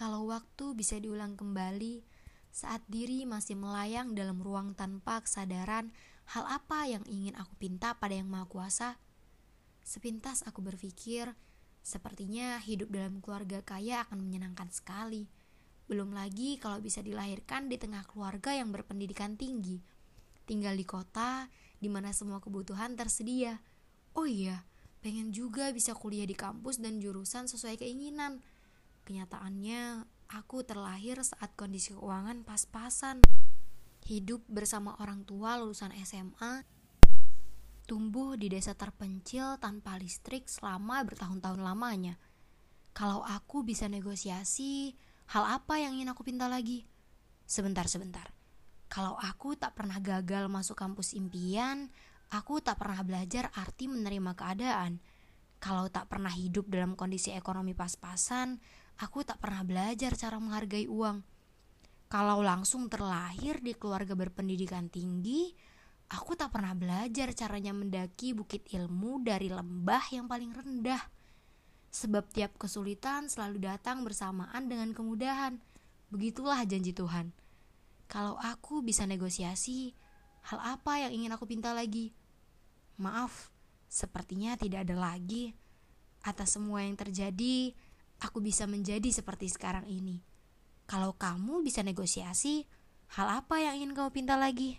Kalau waktu bisa diulang kembali, saat diri masih melayang dalam ruang tanpa kesadaran, hal apa yang ingin aku pinta pada Yang Maha Kuasa? Sepintas aku berpikir, sepertinya hidup dalam keluarga kaya akan menyenangkan sekali. Belum lagi kalau bisa dilahirkan di tengah keluarga yang berpendidikan tinggi. Tinggal di kota, di mana semua kebutuhan tersedia. Oh iya, pengen juga bisa kuliah di kampus dan jurusan sesuai keinginan. Kenyataannya, Aku terlahir saat kondisi keuangan pas-pasan. Hidup bersama orang tua lulusan SMA, tumbuh di desa terpencil tanpa listrik selama bertahun-tahun lamanya. Kalau aku bisa negosiasi, hal apa yang ingin aku pinta lagi? Sebentar-sebentar. Kalau aku tak pernah gagal masuk kampus impian, aku tak pernah belajar arti menerima keadaan. Kalau tak pernah hidup dalam kondisi ekonomi pas-pasan, aku tak pernah belajar cara menghargai uang. Kalau langsung terlahir di keluarga berpendidikan tinggi, aku tak pernah belajar caranya mendaki bukit ilmu dari lembah yang paling rendah. Sebab tiap kesulitan selalu datang bersamaan dengan kemudahan. Begitulah janji Tuhan. Kalau aku bisa negosiasi, hal apa yang ingin aku pinta lagi? Maaf, sepertinya tidak ada lagi. Atas semua yang terjadi, aku bisa menjadi seperti sekarang ini. Kalau kamu bisa negosiasi, hal apa yang ingin kamu pinta lagi?